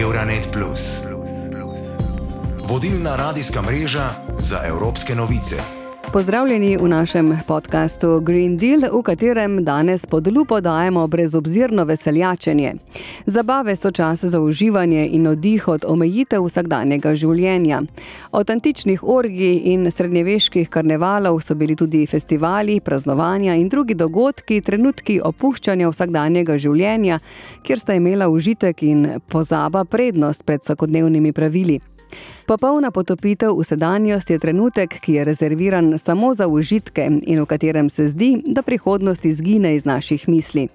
Euronet. Vodilna radijska mreža za evropske novice. Pozdravljeni v našem podkastu Green Deal, v katerem danes pod lupo dajemo brezobzirno veseljačenje. Zabave so čas za uživanje in oddih od omejitev vsakdanjega življenja. Od antičnih orgij in srednjeveških karnevalov so bili tudi festivali, praznovanja in drugi dogodki, trenutki opuščanja vsakdanjega življenja, kjer sta imela užitek in pozaba prednost pred vsakodnevnimi pravili. Popolna potopitev v sedanjost je trenutek, ki je rezerviran samo za užitke in v katerem se zdi, da prihodnost izgine iz naših misli.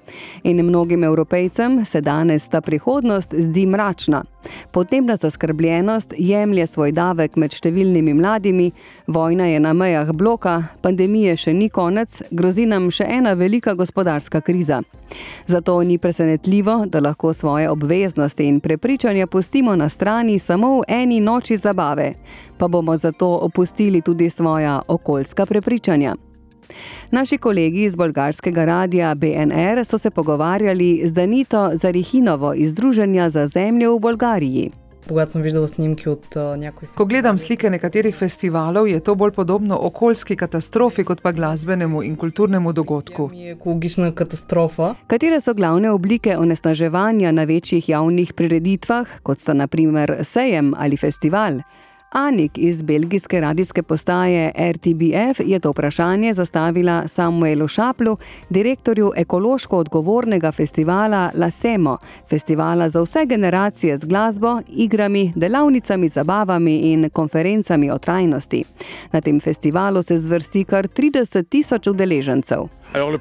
In mnogim evropejcem se danes ta prihodnost zdi mračna. Podnebna zaskrbljenost jemlje svoj davek med številnimi mladimi, vojna je na mejah bloka, pandemije še ni konec, grozi nam še ena velika gospodarska kriza. Zato ni presenetljivo, da lahko svoje obveznosti in prepričanja pustimo na strani samo v eni noči zabave, pa bomo zato opustili tudi svoja okoljska prepričanja. Naši kolegi iz bolgarskega radia BNR so se pogovarjali z Danito Zarihinovo iz Združenja za zemljo v Bolgariji. Ko gledam slike nekaterih festivalov, je to bolj podobno okoljski katastrofi kot pa glasbenemu in kulturnemu dogodku. Katere so glavne oblike onesnaževanja na večjih javnih prireditvah, kot sta naprimer sejem ali festival? Anik iz belgijske radijske postaje RTBF je to vprašanje zastavila Samuelu Šaplu, direktorju ekološko odgovornega festivala La Semo, festivala za vse generacije z glasbo, igrami, delavnicami, zabavami in konferencami o trajnosti. Na tem festivalu se zvrsti kar 30 tisoč udeležencev. Euh.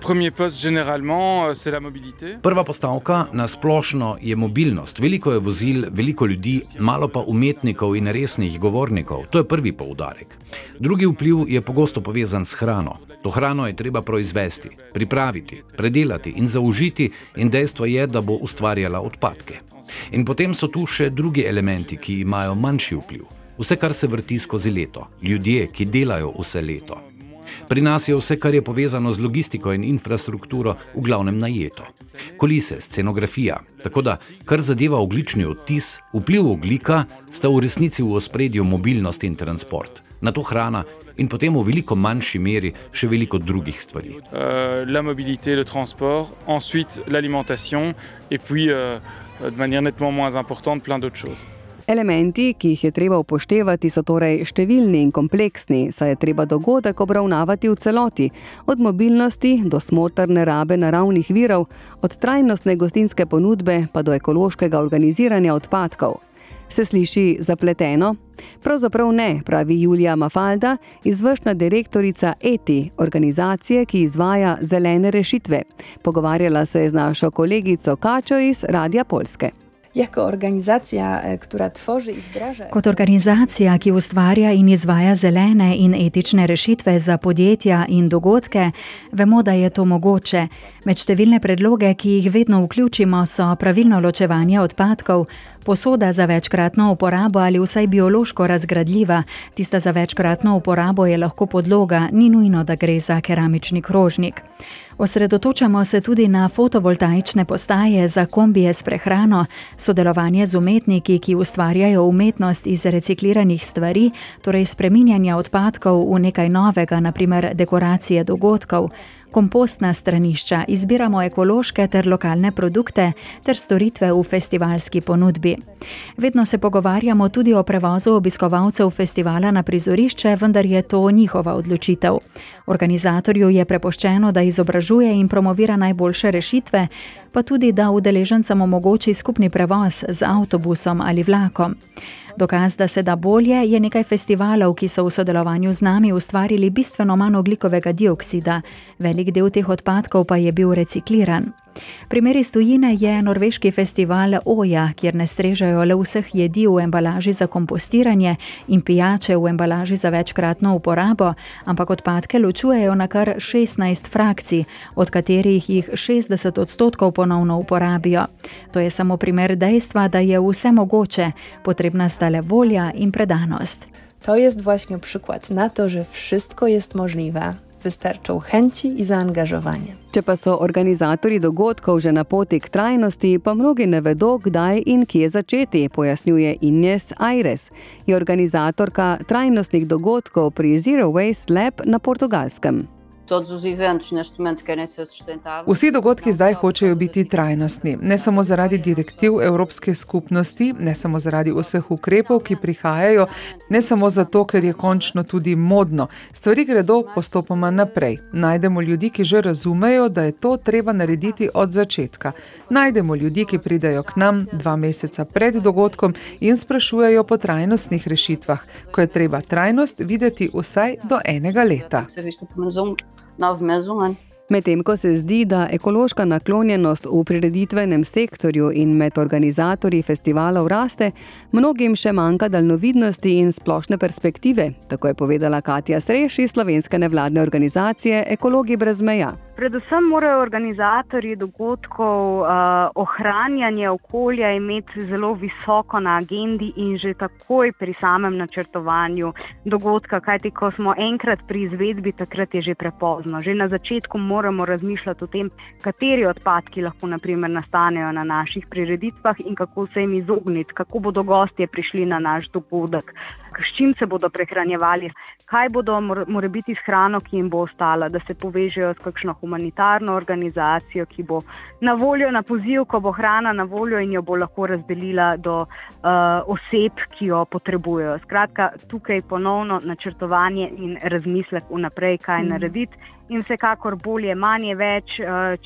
Prva postavka na splošno je mobilnost. Veliko je vozil, veliko ljudi, malo pa umetnikov in resnih govornikov. To je prvi poudarek. Drugi vpliv je pogosto povezan s hrano. To hrano je treba proizvesti, pripraviti, predelati in zaužiti, in dejstvo je, da bo ustvarjala odpadke. In potem so tu še drugi elementi, ki imajo manjši vpliv. Vse, kar se vrti skozi leto, ljudje, ki delajo vse leto. Pri nas je vse, kar je povezano z logistiko in infrastrukturo, v glavnem najeto. Kolise, scenografija. Tako da, kar zadeva oglični odtis, vpliv oglika, sta v resnici v ospredju mobilnost in transport. Na to hrana in potem v veliko manjši meri še veliko drugih stvari. Uh, la mobilité, le transport, ensuite l'alimentation, et puis, uh, de manière nettement moins importante, plein d'autres choses. Elementi, ki jih je treba upoštevati, so torej številni in kompleksni, saj je treba dogodek obravnavati v celoti, od mobilnosti do smotrne rabe naravnih virov, od trajnostne gostinske ponudbe pa do ekološkega organiziranja odpadkov. Se sliši zapleteno? Pravzaprav ne, pravi Julija Mafalda, izvršna direktorica ETI, organizacije, ki izvaja zelene rešitve. Pogovarjala se je z našo kolegico Kačo iz Radia Polske. Jako organizacija, która tworzy i wdraża. Kot organizacija, ki ustvarja in izvaja zelene in etične rešitve za podjetja in dogodke, vemo, da je to mogoče. Med številne predloge, ki jih vedno vključimo, so pravilno ločevanje odpadkov, posoda za večkratno uporabo ali vsaj biološko razgradljiva, tista za večkratno uporabo je lahko podloga, ni nujno, da gre za keramični krožnik. Osredotočamo se tudi na fotovoltaične postaje za kombije s prehrano, sodelovanje z umetniki, ki ustvarjajo umetnost iz recikliranih stvari, torej spreminjanja odpadkov v nekaj novega, naprimer dekoracije dogodkov kompostna stranišča, izbiramo ekološke ter lokalne produkte ter storitve v festivalski ponudbi. Vedno se pogovarjamo tudi o prevozu obiskovalcev festivala na prizorišče, vendar je to njihova odločitev. Organizatorju je prepoščeno, da izobražuje in promovira najboljše rešitve, pa tudi da udeležencem omogoči skupni prevoz z avtobusom ali vlakom. Dokaz, da se da bolje, je nekaj festivalov, ki so v sodelovanju z nami ustvarili bistveno manj oglikovega dioksida, velik del teh odpadkov pa je bil recikliran. Primer iz tujine je norveški festival Oja, kjer ne strežajo le vseh jedi v embalaži za kompostiranje in pijače v embalaži za večkratno uporabo, ampak odpadke ločujejo na kar 16 frakcij, od katerih jih 60 odstotkov ponovno uporabijo. To je samo primer dejstva, da je vse mogoče, potrebna sta le volja in predanost. To jest właśnie przykład na to, że wszystko jest możliwe wystarczą chęci i zaangażowanie. Če pa so organizatorji dogodkov že na poti k trajnosti, pa mnogi ne vedo, kdaj in kje začeti, pojasnjuje Ines Aires. Je organizatorka trajnostnih dogodkov pri Zero Waste Lab na portugalskem. Todos os eventos neste momento querem ser sustentáveis. Vsi dogodki zdaj hočejo biti trajnostni, ne samo zaradi direktiv Evropske skupnosti, ne samo zaradi vseh ukrepov, ki prihajajo, ne samo zato, ker je končno tudi modno. Stvari gredo postopoma naprej. Najdemo ljudi, ki že razumejo, da je to treba narediti od začetka. Najdemo ljudi, ki pridejo k nam dva meseca pred dogodkom in sprašujejo po trajnostnih rešitvah, ko je treba trajnost videti vsaj do enega leta. Nove ano. Medtem ko se zdi, da ekološka naklonjenost v prireditvenem sektorju in med organizatorji festivalov raste, mnogim še manjka daljnovidnosti in splošne perspektive, tako je povedala Katja Sreš iz slovenske nevladne organizacije Ekologi brez meja. Predvsem morajo organizatorji dogodkov uh, ohranjanje okolja imeti zelo visoko na agendi in že takoj pri samem načrtovanju dogodka, kajti ko smo enkrat pri izvedbi, takrat je že prepozno. Že na začetku moramo razmišljati o tem, kateri odpadki lahko naprimer, nastanejo na naših prireditvah in kako se jim izogniti, kako bodo gostje prišli na naš dogodek, s čim se bodo prehranjevali, kaj bodo mora biti s hrano, ki jim bo ostala, da se povežejo s kakšno humanitarno organizacijo, ki bo na voljo na poziv, ko bo hrana na voljo in jo bo lahko razdelila do uh, oseb, ki jo potrebujejo. Skratka, tukaj ponovno načrtovanje in razmislek vnaprej, kaj mm. narediti. In vsekakor bolje, manje več,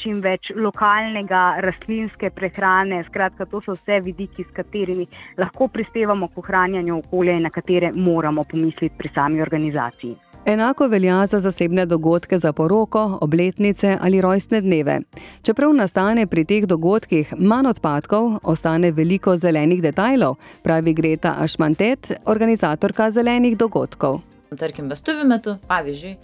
čim več lokalnega, rastlinske prehrane. Skratka, to so vse vidiki, s katerimi lahko prispevamo k ohranjanju okolja in na katere moramo pomisliti pri sami organizaciji. Enako velja za zasebne dogodke za poroko, obletnice ali rojstne dneve. Čeprav nastane pri teh dogodkih manj odpadkov, ostane veliko zelenih detajlov, pravi Greta Ašmantet, organizatorka zelenih dogodkov. Tarkim vestuvių metu, pavyzdžiui,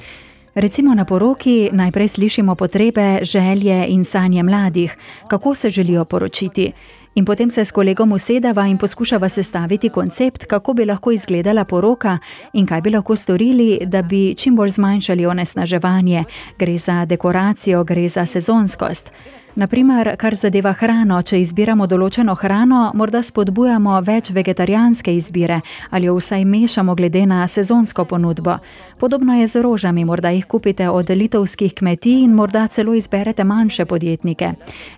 Recimo na poroki najprej slišimo potrebe, želje in sanje mladih, kako se želijo poročiti. In potem se s kolegom usedava in poskušava sestaviti koncept, kako bi lahko izgledala poroka in kaj bi lahko storili, da bi čim bolj zmanjšali onesnaževanje. Gre za dekoracijo, gre za sezonskost. Naprimer, kar zadeva hrano, če izbiramo določeno hrano, morda spodbujamo več vegetarijanske izbire ali jo vsaj mešamo glede na sezonsko ponudbo. Podobno je z rožami, morda jih kupite od litovskih kmetij in morda celo izberete manjše podjetnike.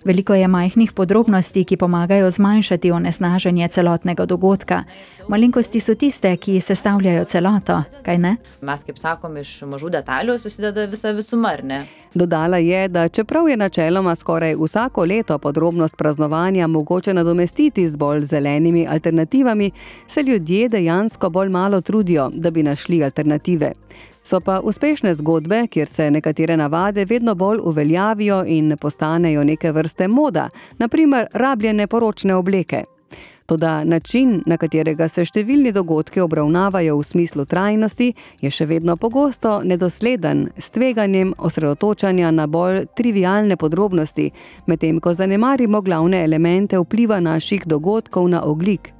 Veliko je majhnih podrobnosti, ki pomagajo zmanjšati onesnaženje celotnega dogodka. Malenkosti so tiste, ki sestavljajo celoto, kaj ne? mes kaip sakom, iš mažų detalių susideda visa visuma, ar ne? Dodala je, da čeprav je načeloma skoraj vsako leto podrobnost praznovanja mogoče nadomestiti z bolj zelenimi alternativami, se ljudje dejansko bolj malo trudijo, da bi našli alternative. So pa uspešne zgodbe, kjer se nekatere navade vedno bolj uveljavijo in postanejo neke vrste moda, naprimer rabljene poročne obleke. Toda način, na katerega se številni dogodki obravnavajo v smislu trajnosti, je še vedno pogosto nedosleden s tveganjem osredotočanja na bolj trivialne podrobnosti, medtem ko zanemarimo glavne elemente vpliva naših dogodkov na oglik.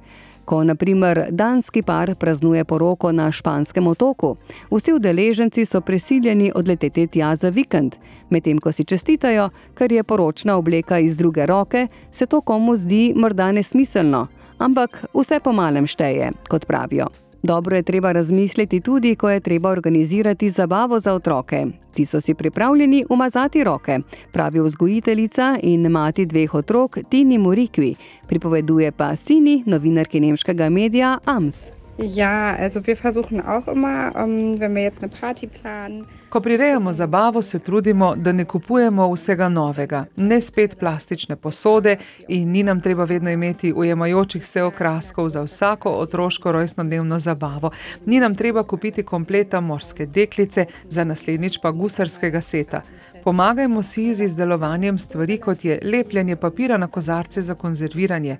Ko naprimer danski par praznuje poroko na španskem otoku, vsi udeleženci so prisiljeni odleteti tja za vikend, medtem ko si čestitajo, ker je poročna obleka iz druge roke, se to komu zdi morda nesmiselno, ampak vse po malem šteje, kot pravijo. Dobro je treba razmisliti tudi, ko je treba organizirati zabavo za otroke. Ti so si pripravljeni umazati roke, pravi vzgojiteljica in mati dveh otrok Tini Murikvi, pripoveduje pa Sini, novinarki nemškega medija Ams. Ja, also wir versuchen auch immer, um, wenn wir jetzt eine Party planen. Ko prirejamo zabavo, se trudimo, da ne kupujemo vsega novega, ne spet plastične posode in ni nam treba vedno imeti ujemajočih se okraskov za vsako otroško rojstnodnevno zabavo. Ni nam treba kupiti kompleta morske deklice, za naslednjič pa gusarskega seta. Pomagajmo si z izdelovanjem stvari, kot je lepljenje papira na kozarce za konzerviranje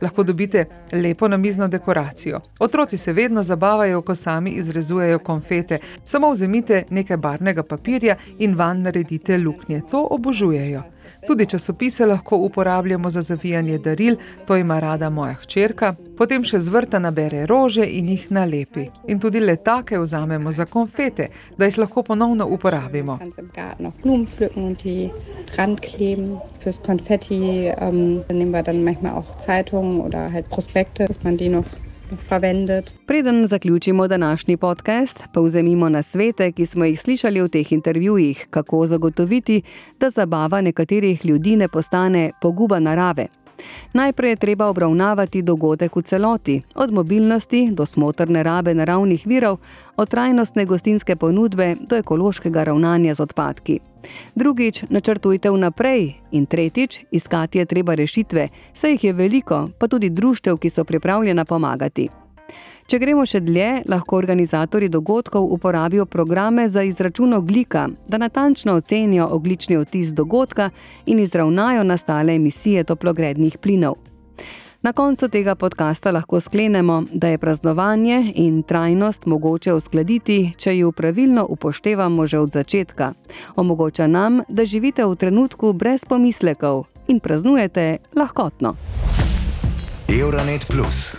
lahko dobite lepo namizno dekoracijo. Otroci se vedno zabavajo, ko sami izrezujejo konfete. Samo vzemite nekaj barvnega papirja in van naredite luknje. To obožujejo. Tudi časopise lahko uporabljamo za zavijanje daril, to ima rada moja hčerka. Potem še z vrta nabere rože in jih nalepi. In tudi letake vzamemo za konfete, da jih lahko ponovno uporabimo. Fürs Konfetti ähm, nehmen wir dann manchmal auch Zeitungen oder halt Prospekte, dass man die noch verwendet. Preden zaključimo današnji podcast, pa vzemimo na svete, ki smo jih slišali v teh intervjujih, kako zagotoviti, da zabava nekaterih ljudi ne postane poguba narave. Najprej je treba obravnavati dogodek v celoti, od mobilnosti do smotrne rabe naravnih virov, od trajnostne gostinske ponudbe do ekološkega ravnanja z odpadki. Drugič, načrtujte vnaprej in tretjič, iskati je treba rešitve, saj jih je veliko, pa tudi društev, ki so pripravljena pomagati. Če gremo še dlje, lahko organizatori dogodkov uporabijo programe za izračun oglika, da natančno ocenijo oglični odtis dogodka in izravnajo nastale emisije toplogrednih plinov. Na koncu tega podcasta lahko sklenemo, da je praznovanje in trajnost mogoče uskladiti, če jo pravilno upoštevamo že od začetka. Omogoča nam, da živite v trenutku brez pomislekov in praznujete lahkotno. Euronet Plus